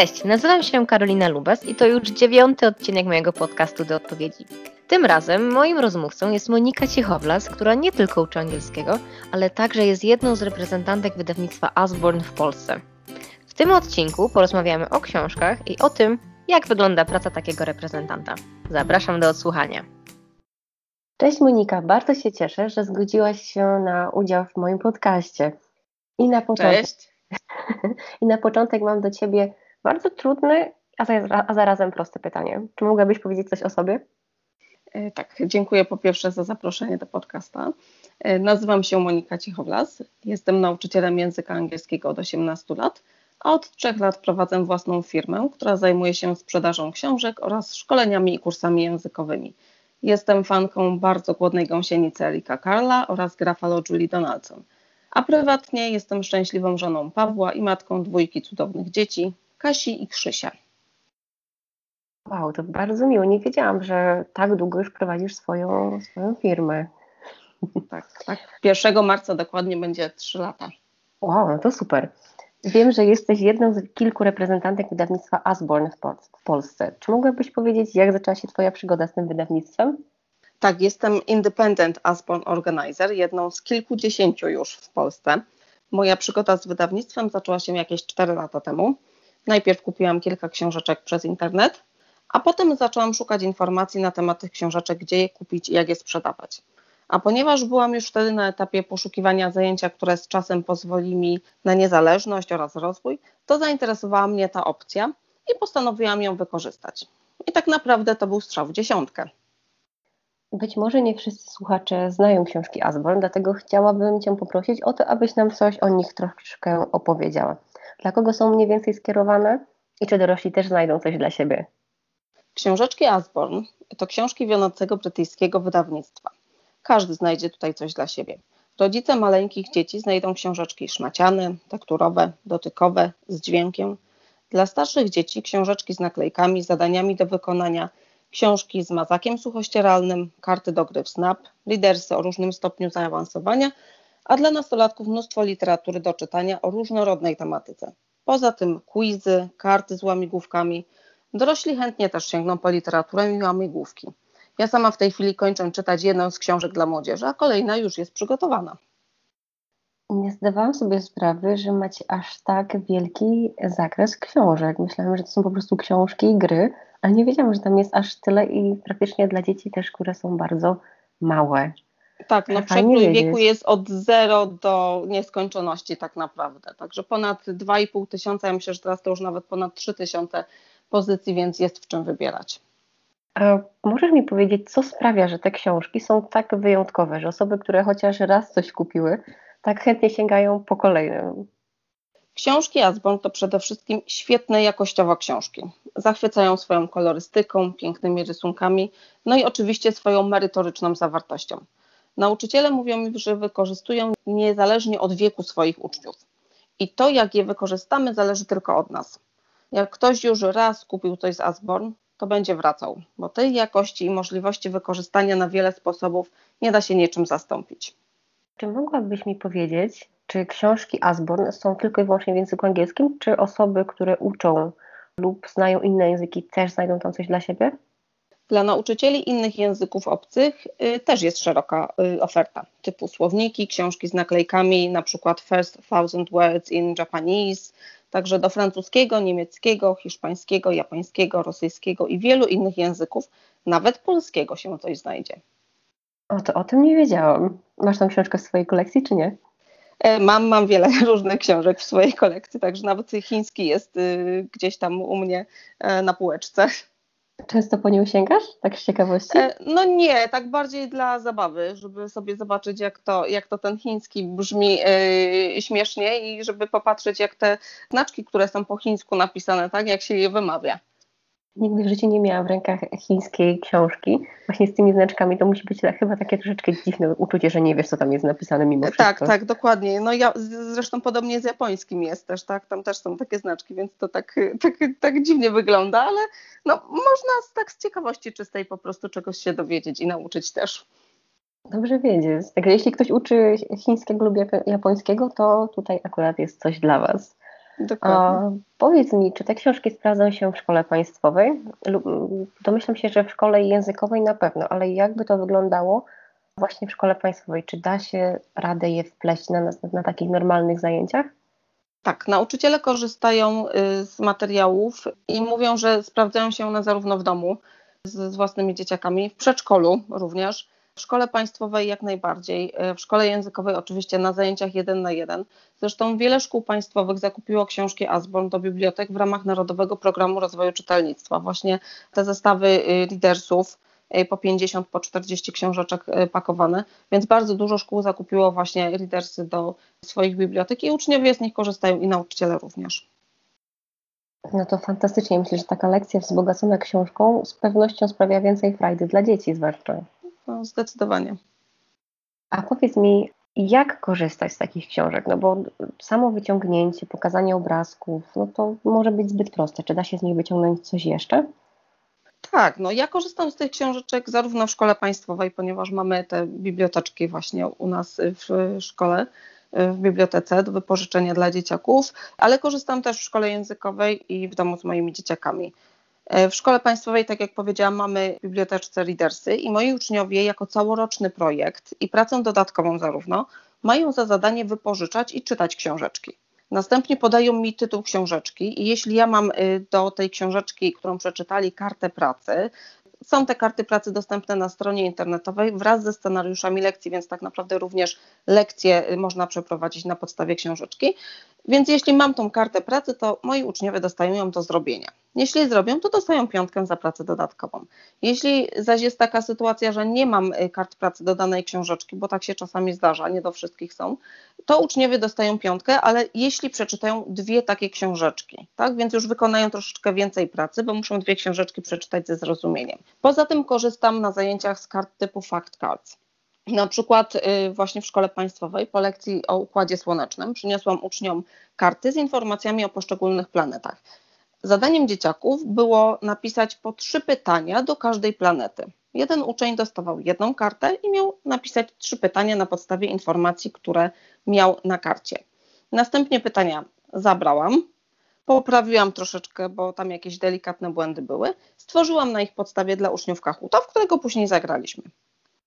Cześć, nazywam się Karolina Lubas i to już dziewiąty odcinek mojego podcastu do odpowiedzi. Tym razem moim rozmówcą jest Monika Cichowlas, która nie tylko uczy angielskiego, ale także jest jedną z reprezentantek wydawnictwa Asborn w Polsce. W tym odcinku porozmawiamy o książkach i o tym, jak wygląda praca takiego reprezentanta. Zapraszam do odsłuchania. Cześć Monika, bardzo się cieszę, że zgodziłaś się na udział w moim podcaście. I na początek, Cześć. I na początek mam do Ciebie bardzo trudne, a, zarazem proste pytanie. Czy mogłabyś powiedzieć coś o sobie? E, tak, dziękuję po pierwsze za zaproszenie do podcasta. E, nazywam się Monika Cichowlas, jestem nauczycielem języka angielskiego od 18 lat, a od 3 lat prowadzę własną firmę, która zajmuje się sprzedażą książek oraz szkoleniami i kursami językowymi. Jestem fanką bardzo głodnej gąsienicy Erika Karla oraz grafalo Julie Donaldson. A prywatnie jestem szczęśliwą żoną Pawła i matką dwójki cudownych dzieci, Kasi i Krzysia. Wow, to bardzo miło. Nie wiedziałam, że tak długo już prowadzisz swoją, swoją firmę. Tak, tak. 1 marca dokładnie będzie 3 lata. Wow, no to super. Wiem, że jesteś jedną z kilku reprezentantek wydawnictwa Asborn w Polsce. Czy mogłabyś powiedzieć, jak zaczęła się Twoja przygoda z tym wydawnictwem? Tak, jestem Independent Asborn Organizer, jedną z kilkudziesięciu już w Polsce. Moja przygoda z wydawnictwem zaczęła się jakieś 4 lata temu. Najpierw kupiłam kilka książeczek przez internet, a potem zaczęłam szukać informacji na temat tych książeczek, gdzie je kupić i jak je sprzedawać. A ponieważ byłam już wtedy na etapie poszukiwania zajęcia, które z czasem pozwoli mi na niezależność oraz rozwój, to zainteresowała mnie ta opcja i postanowiłam ją wykorzystać. I tak naprawdę to był strzał w dziesiątkę. Być może nie wszyscy słuchacze znają książki Asborn, dlatego chciałabym Cię poprosić o to, abyś nam coś o nich troszkę opowiedziała. Dla kogo są mniej więcej skierowane i czy dorośli też znajdą coś dla siebie? Książeczki Asborn to książki wiodącego brytyjskiego wydawnictwa. Każdy znajdzie tutaj coś dla siebie. Rodzice maleńkich dzieci znajdą książeczki szmaciane, tekturowe, dotykowe, z dźwiękiem. Dla starszych dzieci książeczki z naklejkami, zadaniami do wykonania, książki z mazakiem suchościeralnym, karty do gry w snap, lidersy o różnym stopniu zaawansowania, a dla nastolatków mnóstwo literatury do czytania o różnorodnej tematyce. Poza tym quizy, karty z łamigłówkami. Dorośli chętnie też sięgną po literaturę i łamigłówki. Ja sama w tej chwili kończę czytać jedną z książek dla młodzieży, a kolejna już jest przygotowana. Nie zdawałam sobie sprawy, że macie aż tak wielki zakres książek. Myślałam, że to są po prostu książki i gry, ale nie wiedziałam, że tam jest aż tyle i praktycznie dla dzieci też, które są bardzo małe. Tak, no przekrój wieku jest od zero do nieskończoności tak naprawdę. Także ponad 2,5 tysiąca, ja myślę, że teraz to już nawet ponad 3 tysiące pozycji, więc jest w czym wybierać. A możesz mi powiedzieć, co sprawia, że te książki są tak wyjątkowe, że osoby, które chociaż raz coś kupiły, tak chętnie sięgają po kolejne? Książki Asborn to przede wszystkim świetne jakościowo książki. Zachwycają swoją kolorystyką, pięknymi rysunkami, no i oczywiście swoją merytoryczną zawartością. Nauczyciele mówią mi, że wykorzystują niezależnie od wieku swoich uczniów. I to, jak je wykorzystamy, zależy tylko od nas. Jak ktoś już raz kupił coś z Asborn, to będzie wracał, bo tej jakości i możliwości wykorzystania na wiele sposobów nie da się niczym zastąpić. Czy mogłabyś mi powiedzieć, czy książki Asborn są tylko i wyłącznie w języku angielskim, czy osoby, które uczą lub znają inne języki, też znajdą tam coś dla siebie? Dla nauczycieli innych języków obcych y, też jest szeroka y, oferta, typu słowniki, książki z naklejkami, na przykład First Thousand Words in Japanese, także do francuskiego, niemieckiego, hiszpańskiego, japońskiego, rosyjskiego i wielu innych języków, nawet polskiego się coś znajdzie. O, to o tym nie wiedziałam. Masz tą książkę w swojej kolekcji, czy nie? E, mam, mam wiele różnych książek w swojej kolekcji, także nawet chiński jest y, gdzieś tam u mnie e, na półeczce. Często po nią sięgasz, tak z ciekawości? E, no nie, tak bardziej dla zabawy, żeby sobie zobaczyć, jak to, jak to ten chiński brzmi yy, śmiesznie i żeby popatrzeć, jak te znaczki, które są po chińsku napisane, tak, jak się je wymawia. Nigdy w życiu nie miałam w rękach chińskiej książki. Właśnie z tymi znaczkami to musi być chyba takie troszeczkę dziwne uczucie, że nie wiesz, co tam jest napisane mimo wszystko. Tak, tak, dokładnie. No ja zresztą podobnie z japońskim jest też, tak? Tam też są takie znaczki, więc to tak, tak, tak dziwnie wygląda, ale no, można z, tak z ciekawości czystej po prostu czegoś się dowiedzieć i nauczyć też. Dobrze wiedzieć. Także jeśli ktoś uczy chińskiego lub japońskiego, to tutaj akurat jest coś dla Was. Dokładnie. powiedz mi, czy te książki sprawdzą się w szkole państwowej? Domyślam się, że w szkole językowej na pewno, ale jakby to wyglądało właśnie w szkole państwowej? Czy da się radę je wpleść na, na, na takich normalnych zajęciach? Tak, nauczyciele korzystają y, z materiałów i mówią, że sprawdzają się one zarówno w domu z, z własnymi dzieciakami, w przedszkolu również, w szkole państwowej jak najbardziej, y, w szkole językowej oczywiście na zajęciach jeden na jeden. Zresztą wiele szkół państwowych zakupiło książki Asborn do bibliotek w ramach Narodowego Programu Rozwoju Czytelnictwa. Właśnie te zestawy y, lidersów Y, po 50, po 40 książeczek pakowane, więc bardzo dużo szkół zakupiło właśnie readersy do swoich bibliotek i uczniowie z nich korzystają i nauczyciele również. No to fantastycznie. Myślę, że taka lekcja wzbogacona książką z pewnością sprawia więcej frajdy dla dzieci zwłaszcza. No, zdecydowanie. A powiedz mi, jak korzystać z takich książek? No bo samo wyciągnięcie, pokazanie obrazków, no to może być zbyt proste. Czy da się z nich wyciągnąć coś jeszcze? Tak, no ja korzystam z tych książeczek zarówno w szkole państwowej, ponieważ mamy te biblioteczki właśnie u nas w szkole, w bibliotece do wypożyczenia dla dzieciaków, ale korzystam też w szkole językowej i w domu z moimi dzieciakami. W szkole państwowej, tak jak powiedziałam, mamy w biblioteczce Readersy i moi uczniowie jako całoroczny projekt i pracę dodatkową zarówno mają za zadanie wypożyczać i czytać książeczki. Następnie podają mi tytuł książeczki i jeśli ja mam y, do tej książeczki, którą przeczytali, kartę pracy, są te karty pracy dostępne na stronie internetowej wraz ze scenariuszami lekcji, więc tak naprawdę również lekcje y, można przeprowadzić na podstawie książeczki. Więc jeśli mam tą kartę pracy, to moi uczniowie dostają ją do zrobienia. Jeśli zrobią, to dostają piątkę za pracę dodatkową. Jeśli zaś jest taka sytuacja, że nie mam y, kart pracy do danej książeczki, bo tak się czasami zdarza, nie do wszystkich są, to uczniowie dostają piątkę, ale jeśli przeczytają dwie takie książeczki, tak, więc już wykonają troszeczkę więcej pracy, bo muszą dwie książeczki przeczytać ze zrozumieniem. Poza tym korzystam na zajęciach z kart typu Fact Cards. Na przykład y, właśnie w szkole państwowej po lekcji o układzie słonecznym przyniosłam uczniom karty z informacjami o poszczególnych planetach. Zadaniem dzieciaków było napisać po trzy pytania do każdej planety. Jeden uczeń dostawał jedną kartę i miał napisać trzy pytania na podstawie informacji, które miał na karcie. Następnie pytania zabrałam, poprawiłam troszeczkę, bo tam jakieś delikatne błędy były. Stworzyłam na ich podstawie dla uczniów Kahuta, w którego później zagraliśmy.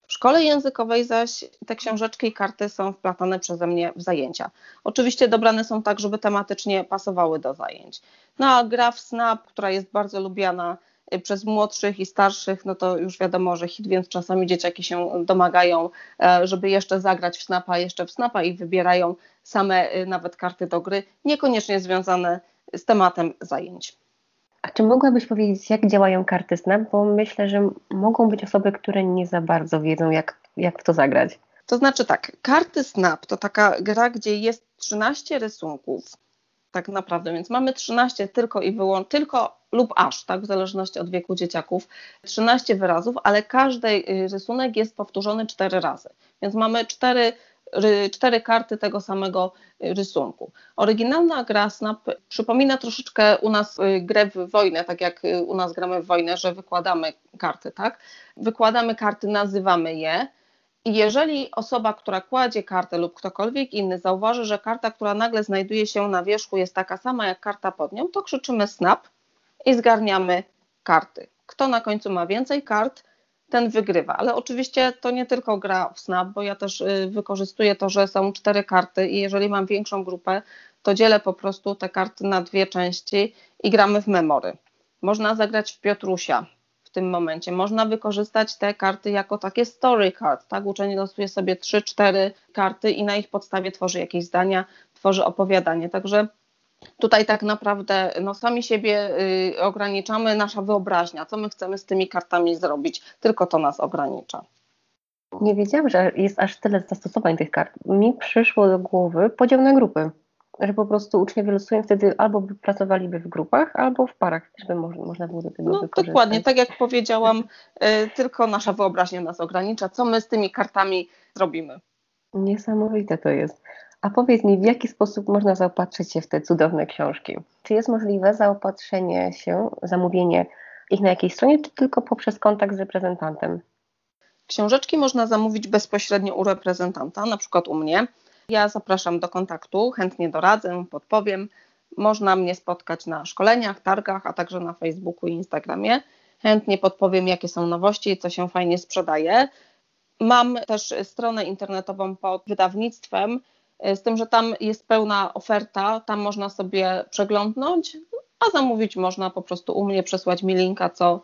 W szkole językowej zaś te książeczki i karty są wplatane przeze mnie w zajęcia. Oczywiście dobrane są tak, żeby tematycznie pasowały do zajęć. No a gra w Snap, która jest bardzo lubiana y, przez młodszych i starszych, no to już wiadomo, że hit, więc czasami dzieciaki się domagają, e, żeby jeszcze zagrać w Snapa, jeszcze w Snapa i wybierają same y, nawet karty do gry, niekoniecznie związane z tematem zajęć. A czy mogłabyś powiedzieć, jak działają karty Snap? Bo myślę, że mogą być osoby, które nie za bardzo wiedzą, jak, jak w to zagrać. To znaczy tak, karty Snap to taka gra, gdzie jest 13 rysunków, tak naprawdę, więc mamy 13 tylko i wyłącznie, tylko lub aż, tak, w zależności od wieku dzieciaków, 13 wyrazów, ale każdy y, rysunek jest powtórzony 4 razy. Więc mamy 4 cztery karty tego samego y, rysunku. Oryginalna gra Snap przypomina troszeczkę u nas y, grę w wojnę, tak jak y, u nas gramy w wojnę, że wykładamy karty, tak? Wykładamy karty, nazywamy je. I jeżeli osoba, która kładzie kartę lub ktokolwiek inny zauważy, że karta, która nagle znajduje się na wierzchu jest taka sama jak karta pod nią, to krzyczymy snap i zgarniamy karty. Kto na końcu ma więcej kart, ten wygrywa. Ale oczywiście to nie tylko gra w Snap, bo ja też y, wykorzystuję to, że są cztery karty i jeżeli mam większą grupę, to dzielę po prostu te karty na dwie części i gramy w memory. Można zagrać w Piotrusia w tym momencie. Można wykorzystać te karty jako takie story card, tak? Uczeń losuje sobie trzy, cztery karty i na ich podstawie tworzy jakieś zdania, tworzy opowiadanie. Także Tutaj tak naprawdę no, sami siebie y, ograniczamy, nasza wyobraźnia, co my chcemy z tymi kartami zrobić, tylko to nas ogranicza. Nie wiedziałam, że jest aż tyle zastosowań tych kart. Mi przyszło do głowy podział na grupy, że po prostu uczniowie losują wtedy albo by pracowaliby w grupach, albo w parach, żeby można, można było do tego no. Dokładnie, tak jak powiedziałam, y, tylko nasza wyobraźnia nas ogranicza, co my z tymi kartami zrobimy. Niesamowite to jest. A powiedz mi, w jaki sposób można zaopatrzyć się w te cudowne książki? Czy jest możliwe zaopatrzenie się, zamówienie ich na jakiejś stronie, czy tylko poprzez kontakt z reprezentantem? Książeczki można zamówić bezpośrednio u reprezentanta, na przykład u mnie. Ja zapraszam do kontaktu, chętnie doradzę, podpowiem. można mnie spotkać na szkoleniach, targach, a także na Facebooku i Instagramie. Chętnie podpowiem, jakie są nowości co się fajnie sprzedaje. Mam też stronę internetową pod wydawnictwem, z tym, że tam jest pełna oferta, tam można sobie przeglądnąć, a zamówić można po prostu u mnie, przesłać mi linka, co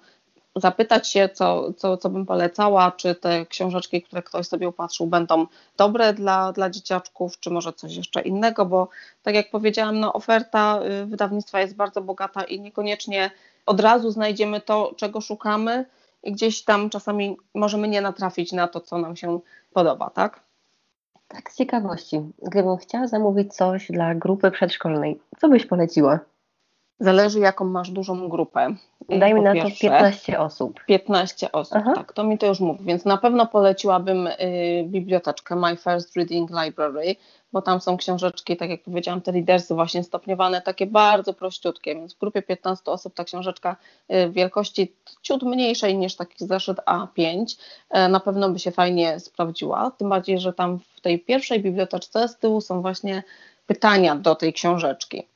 zapytać się, co, co, co bym polecała, czy te książeczki, które ktoś sobie upatrzył, będą dobre dla, dla dzieciaczków, czy może coś jeszcze innego, bo tak jak powiedziałam, no, oferta y, wydawnictwa jest bardzo bogata i niekoniecznie od razu znajdziemy to, czego szukamy i gdzieś tam czasami możemy nie natrafić na to, co nam się podoba, tak? Tak, z ciekawości. Gdybym chciała zamówić coś dla grupy przedszkolnej, co byś poleciła? Zależy, jaką masz dużą grupę. Dajmy na to 15 osób. 15 osób, Aha. tak, to mi to już mówi. Więc na pewno poleciłabym y, biblioteczkę My First Reading Library, bo tam są książeczki, tak jak powiedziałam, te lidersy właśnie stopniowane, takie bardzo prościutkie, więc w grupie 15 osób ta książeczka y, wielkości ciut mniejszej niż taki zeszyt A5 y, na pewno by się fajnie sprawdziła, tym bardziej, że tam w tej pierwszej biblioteczce z tyłu są właśnie pytania do tej książeczki.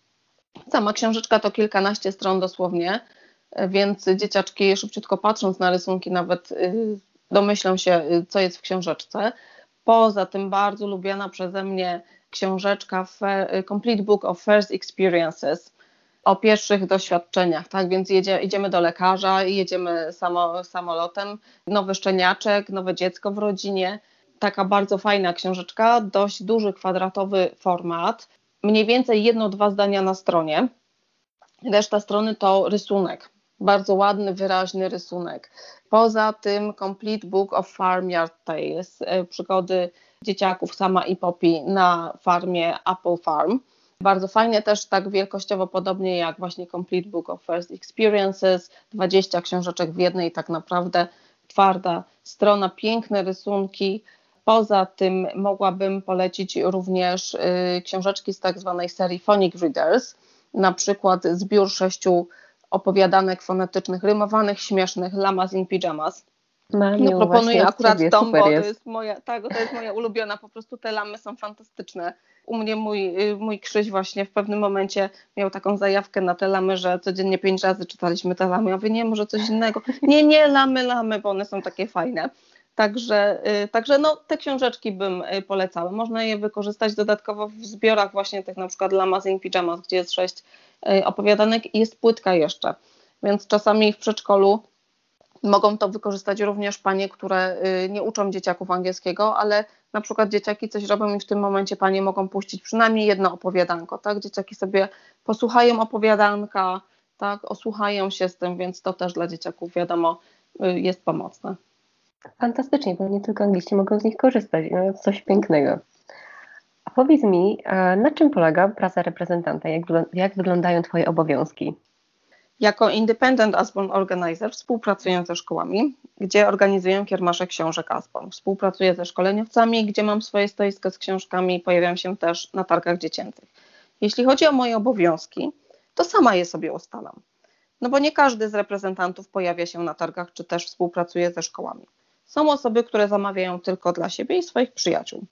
Sama książeczka to kilkanaście stron dosłownie, więc dzieciaczki szybciutko patrząc na rysunki nawet y, domyślą się, y, co jest w książeczce. Poza tym bardzo lubiana przeze mnie książeczka y, Complete Book of First Experiences o pierwszych doświadczeniach, tak? Więc jedzie, idziemy do lekarza, jedziemy samo, samolotem, nowy szczeniaczek, nowe dziecko w rodzinie. Taka bardzo fajna książeczka, dość duży kwadratowy format, mniej więcej jedno, dwa zdania na stronie. Reszta strony to rysunek. Bardzo ładny, wyraźny rysunek. Poza tym Complete Book of Farmyard Tales, e, przygody dzieciaków Sama i Poppy na farmie Apple Farm. Bardzo fajnie też tak wielkościowo podobnie jak właśnie Complete Book of First Experiences, 20 książeczek w jednej, tak naprawdę twarda strona, piękne rysunki, Poza tym mogłabym polecić również y, książeczki z tak zwanej serii Phonic Readers, na przykład zbiór sześciu opowiadanek fonetycznych, rymowanych, śmiesznych, Lamas in Pyjamas. Mam no, proponuję akurat tą, bo jest. to jest moja, tak, to jest moja ulubiona, po prostu te lamy są fantastyczne. U mnie mój, y, mój Krzyś właśnie w pewnym momencie miał taką zajawkę na te lamy, że codziennie pięć razy czytaliśmy te lamy. Ja mówię, nie, może coś innego. Nie, nie, lamy, lamy, bo one są takie fajne. Także, y, także no, te książeczki bym y, polecała. Można je wykorzystać dodatkowo w zbiorach właśnie tych na przykład Lamas in Pyjamas, gdzie jest sześć y, opowiadanek i jest płytka jeszcze. Więc czasami w przedszkolu mogą to wykorzystać również panie, które nie uczą dzieciaków angielskiego, ale na przykład dzieciaki coś robią i w tym momencie panie mogą puścić przynajmniej jedno opowiadanko, tak? Dzieciaki sobie posłuchają opowiadanka, tak? Osłuchają się z tym, więc to też dla dzieciaków wiadomo jest pomocne. Fantastycznie, bo nie tylko angliści mogą z nich korzystać. No, coś pięknego. A powiedz mi, na czym polega praca reprezentanta? Jak, jak wyglądają Twoje obowiązki? Jako Independent Asborn Organizer współpracuję ze szkołami, gdzie organizuję kiermasze książek Asborn. Współpracuję ze szkoleniowcami, gdzie mam swoje stoisko z książkami, pojawiam się też na targach dziecięcych. Jeśli chodzi o moje obowiązki, to sama je sobie ustalam. No bo nie każdy z reprezentantów pojawia się na targach, czy też współpracuje ze szkołami. Są osoby, które zamawiają tylko dla siebie i swoich przyjaciół.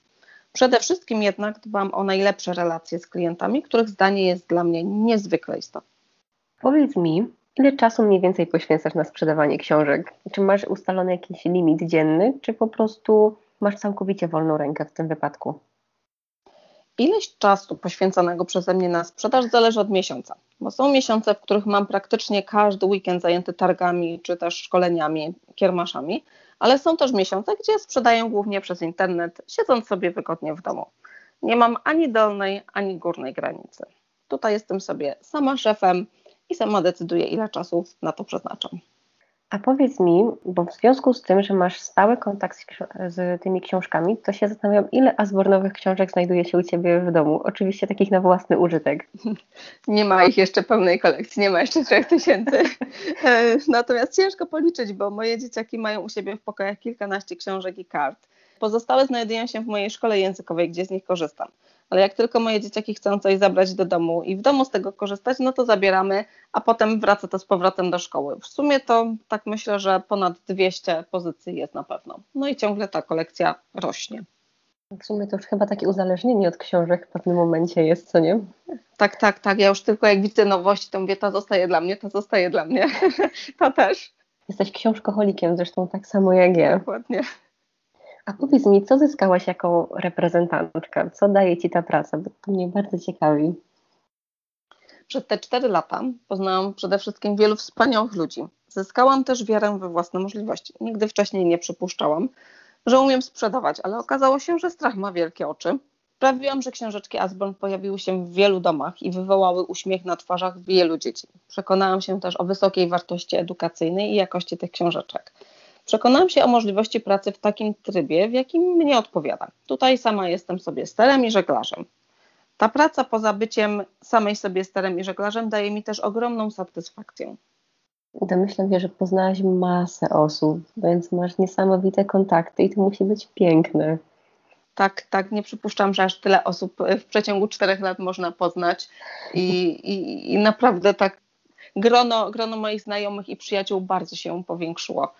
Przede wszystkim jednak dbam o najlepsze relacje z klientami, których zdanie jest dla mnie niezwykle istotne. Powiedz mi, ile czasu mniej więcej poświęcasz na sprzedawanie książek? Czy masz ustalony jakiś limit dzienny, czy po prostu masz całkowicie wolną rękę w tym wypadku? Ileś czasu poświęconego przeze mnie na sprzedaż zależy od miesiąca, bo są miesiące, w których mam praktycznie każdy weekend zajęty targami czy też szkoleniami, kiermaszami, ale są też miesiące, gdzie sprzedaję głównie przez internet, siedząc sobie wygodnie w domu. Nie mam ani dolnej, ani górnej granicy. Tutaj jestem sobie sama szefem i sama decyduję, ile czasu na to przeznaczam. A powiedz mi, bo w związku z tym, że masz stały kontakt z, z, tymi książkami, to się zastanawiam, ile azbornowych książek znajduje się u Ciebie w domu? Oczywiście takich na własny użytek. Nie ma ich jeszcze pełnej kolekcji, nie ma jeszcze 3000. E, natomiast ciężko policzyć, bo moje dzieciaki mają u siebie w pokojach kilkanaście książek i kart. Pozostałe znajdują się w mojej szkole językowej, gdzie z nich korzystam ale jak tylko moje dzieciaki chcą coś zabrać do domu i w domu z tego korzystać, no to zabieramy, a potem wraca to z powrotem do szkoły. W sumie to tak myślę, że ponad 200 pozycji jest na pewno. No i ciągle ta kolekcja rośnie. W sumie to już chyba takie uzależnienie od książek w pewnym momencie jest, co nie? Tak, tak, tak. Ja już tylko jak widzę nowości, to mówię, ta zostaje dla mnie, ta zostaje dla mnie. to też. Jesteś książkoholikiem, zresztą tak samo jak ja. Dokładnie. A powiedz mi, co zyskałaś jako reprezentantka? Co daje Ci ta praca? Bo to mnie bardzo ciekawi. Przez te cztery lata poznałam przede wszystkim wielu wspaniałych ludzi. Zyskałam też wiarę we własne możliwości. Nigdy wcześniej nie przypuszczałam, że umiem sprzedawać, ale okazało się, że strach ma wielkie oczy. Sprawiłam, że książeczki Asborn pojawiły się w wielu domach i wywołały uśmiech na twarzach wielu dzieci. Przekonałam się też o wysokiej wartości edukacyjnej i jakości tych książeczek. Przekonałam się o możliwości pracy w takim trybie, w jakim mnie odpowiada. Tutaj sama jestem sobie sterem i żeglarzem. Ta praca poza byciem samej sobie sterem i żeglarzem daje mi też ogromną satysfakcję. Domyślam się, że poznałaś masę osób, więc masz niesamowite kontakty i to musi być piękne. Tak, tak, nie przypuszczam, że aż tyle osób w przeciągu czterech lat można poznać i, i, i naprawdę tak grono, grono moich znajomych i przyjaciół bardzo się powiększyło.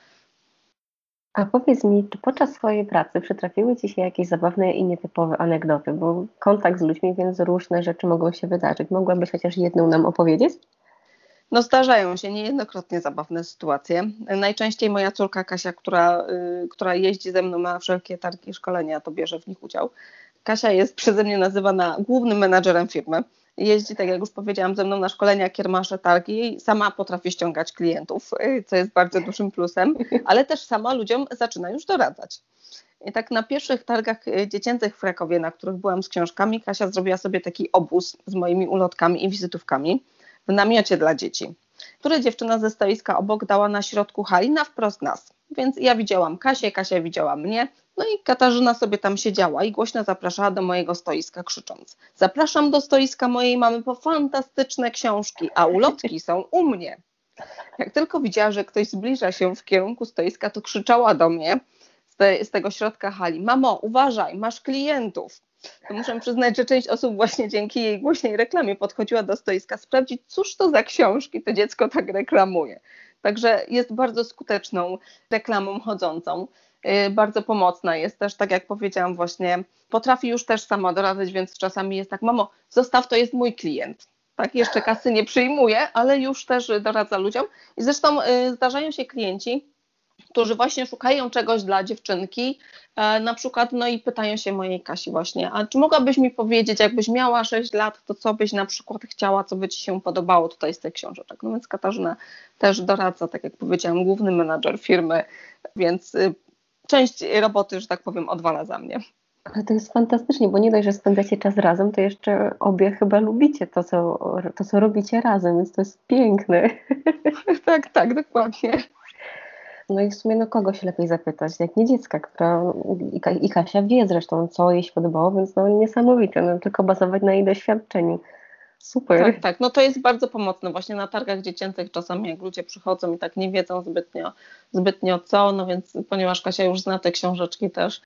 A powiedz mi, czy podczas swojej pracy przytrafiły Ci się jakieś zabawne i nietypowe anegdoty? Bo kontakt z ludźmi, więc różne rzeczy mogą się wydarzyć. Mogłabyś chociaż jedną nam opowiedzieć? No zdarzają się niejednokrotnie zabawne sytuacje. Najczęściej moja córka Kasia, która, y, która jeździ ze mną na wszelkie targi i szkolenia, to bierze w nich udział. Kasia jest przeze mnie nazywana głównym menadżerem firmy. Jeździ, tak jak już powiedziałam, ze mną na szkolenia, kiermasze, targi sama potrafi ściągać klientów, y, co jest bardzo dużym plusem, ale też sama ludziom zaczyna już doradzać. I tak na pierwszych targach y, dziecięcych w Krakowie, na których byłam z książkami, Kasia zrobiła sobie taki obóz z moimi ulotkami i wizytówkami w namiocie dla dzieci, które dziewczyna ze stoiska obok dała na środku hali na wprost nas. Więc ja widziałam Kasię, Kasia widziała mnie, no i Katarzyna sobie tam siedziała i głośno zapraszała do mojego stoiska, krzycząc: Zapraszam do stoiska mojej mamy po fantastyczne książki, a ulotki są u mnie. Jak tylko widziała, że ktoś zbliża się w kierunku stoiska, to krzyczała do mnie z, te, z tego środka hali: Mamo, uważaj, masz klientów to muszę przyznać, że część osób właśnie dzięki jej głośnej reklamie podchodziła do stoiska sprawdzić, cóż to za książki to dziecko tak reklamuje. Także jest bardzo skuteczną reklamą chodzącą. Y, bardzo pomocna jest też, tak jak powiedziałam, właśnie potrafi już też sama doradzać, więc czasami jest tak, mamo, zostaw, to jest mój klient. Tak, jeszcze kasy nie przyjmuje, ale już też doradza ludziom. I zresztą y, zdarzają się klienci, którzy właśnie szukają czegoś dla dziewczynki, e, na przykład, no i pytają się mojej Kasi właśnie, a czy mogłabyś mi powiedzieć, jakbyś miała 6 lat, to co byś na przykład chciała, co by Ci się podobało tutaj z tych książeczek. No więc Katarzyna też doradza, tak jak powiedziałam, główny menadżer firmy, więc y, część roboty, że tak powiem, odwala za mnie. Ale to jest fantastycznie, bo nie dość, że spędzacie czas razem, to jeszcze obie chyba lubicie to, co, to, co robicie razem, więc to jest piękne. tak, tak, dokładnie. No i w sumie no kogo się lepiej zapytać, jak nie dziecka, która i, Kasia wie zresztą, co jej się podobało, więc no niesamowite, no tylko bazować na jej doświadczeniu. Super. Tak, tak. No to jest bardzo pomocne właśnie na targach dziecięcych czasami jak ludzie przychodzą i tak nie wiedzą zbytnio, zbytnio co, no więc ponieważ Kasia już zna te książeczki też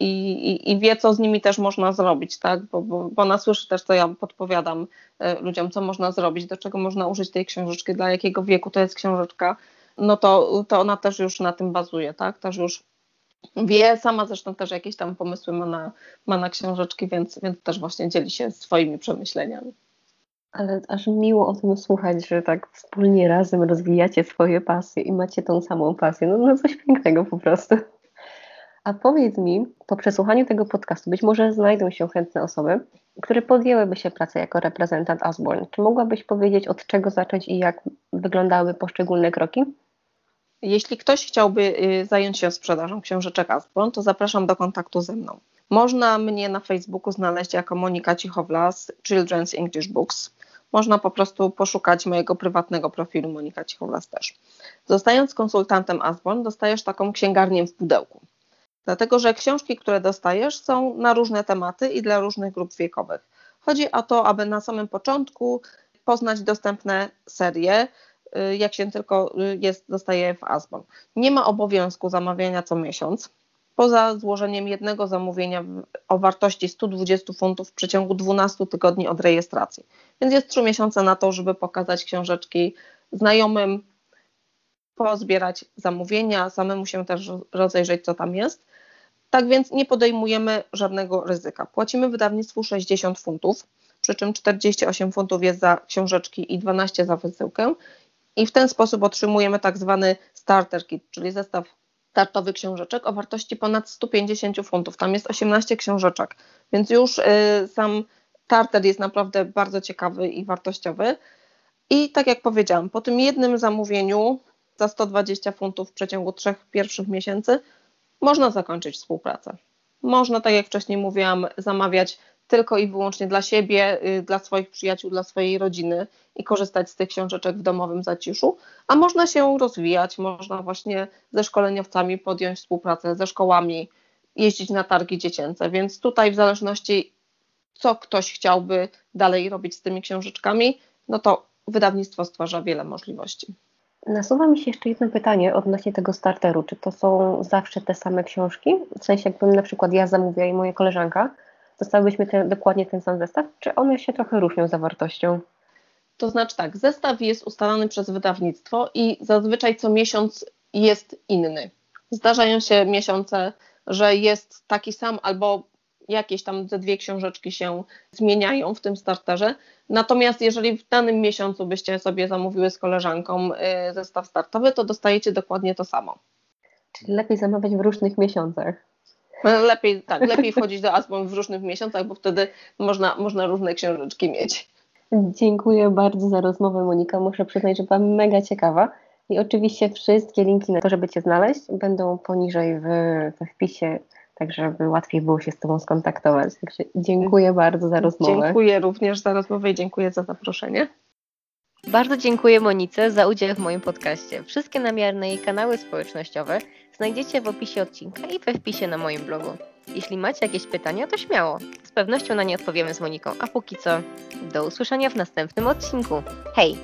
i, i, i wie, co z nimi też można zrobić, tak, bo, bo, bo ona słyszy też, co ja podpowiadam e, ludziom, co można zrobić, do czego można użyć tej książeczki, dla jakiego wieku to jest książeczka, no to, to ona też już na tym bazuje, tak? Też już wie, sama zresztą też jakieś tam pomysły ma na, ma na książeczki, więc, więc też właśnie dzieli się swoimi przemyśleniami. Ale aż miło o tym słuchać, że tak wspólnie razem rozwijacie swoje pasje i macie tą samą pasję. No, no coś pięknego po prostu. A powiedz mi, po przesłuchaniu tego podcastu być może znajdą się chętne osoby, które podjęłyby się pracę jako reprezentant Asborn. Czy mogłabyś powiedzieć, od czego zacząć i jak wyglądały poszczególne kroki? Jeśli ktoś chciałby y, zająć się sprzedażą książeczek Asborn, to zapraszam do kontaktu ze mną. Można mnie na Facebooku znaleźć jako Monika Cichowlas, Children's English Books. Można po prostu poszukać mojego prywatnego profilu Monika Cichowlas też. Zostając konsultantem Asborn, dostajesz taką księgarnię w pudełku. Dlatego, że książki, które dostajesz, są na różne tematy i dla różnych grup wiekowych. Chodzi o to, aby na samym początku poznać dostępne serie, jak się tylko y, jest, dostaje w Asbon. Nie ma obowiązku zamawiania co miesiąc, poza złożeniem jednego zamówienia o wartości 120 funtów w przeciągu 12 tygodni od rejestracji. Więc jest 3 miesiące na to, żeby pokazać książeczki znajomym, pozbierać zamówienia, samemu się też rozejrzeć, co tam jest Tak więc nie podejmujemy żadnego ryzyka. Płacimy wydawnictwu 60 funtów, przy czym 48 funtów jest za książeczki i 12 za wysyłkę. I w ten sposób otrzymujemy tak zwany starter kit, czyli zestaw startowy książeczek o wartości ponad 150 funtów. Tam jest 18 książeczek, więc już y, sam starter jest naprawdę bardzo ciekawy i wartościowy. I tak jak powiedziałam, po tym jednym zamówieniu za 120 funtów w przeciągu trzech pierwszych miesięcy można zakończyć współpracę. Można, tak jak wcześniej mówiłam, zamawiać tylko i wyłącznie dla siebie, y, dla swoich przyjaciół, dla swojej rodziny i korzystać z tych książeczek w domowym zaciszu, a można się rozwijać, można właśnie ze szkoleniowcami podjąć współpracę, ze szkołami, jeździć na targi dziecięce, więc tutaj w zależności co ktoś chciałby dalej robić z tymi książeczkami, no to wydawnictwo stwarza wiele możliwości. Nasuwa mi się jeszcze jedno pytanie odnośnie tego starteru. Czy to są zawsze te same książki? W sensie, jakbym na przykład ja zamówiła i moja koleżanka, dostałybyśmy te, dokładnie ten sam zestaw, czy one się trochę różnią zawartością? To znaczy tak, zestaw jest ustalany przez wydawnictwo i zazwyczaj co miesiąc jest inny. Zdarzają się miesiące, że jest taki sam albo jakieś tam ze dwie książeczki się zmieniają w tym starterze. Natomiast jeżeli w danym miesiącu byście sobie zamówiły z koleżanką y, zestaw startowy, to dostajecie dokładnie to samo. Czyli lepiej zamawiać w różnych miesiącach. Lepiej, tak, lepiej wchodzić do Asbon w różnych miesiącach, bo wtedy można, można różne książeczki mieć. Dziękuję bardzo za rozmowę, Monika. Muszę przyznać, że była mega ciekawa. I oczywiście wszystkie linki na to, żeby Cię znaleźć, będą poniżej w, we wpisie tak żeby łatwiej było się z Tobą skontaktować. Także dziękuję bardzo za rozmowę. Dziękuję również za rozmowę i dziękuję za zaproszenie. Bardzo dziękuję Monice za udział w moim podcaście. Wszystkie namiarne i kanały społecznościowe znajdziecie w opisie odcinka i we wpisie na moim blogu. Jeśli macie jakieś pytania, to śmiało. Z pewnością na nie odpowiemy z Moniką. A póki co, do usłyszenia w następnym odcinku. Hej!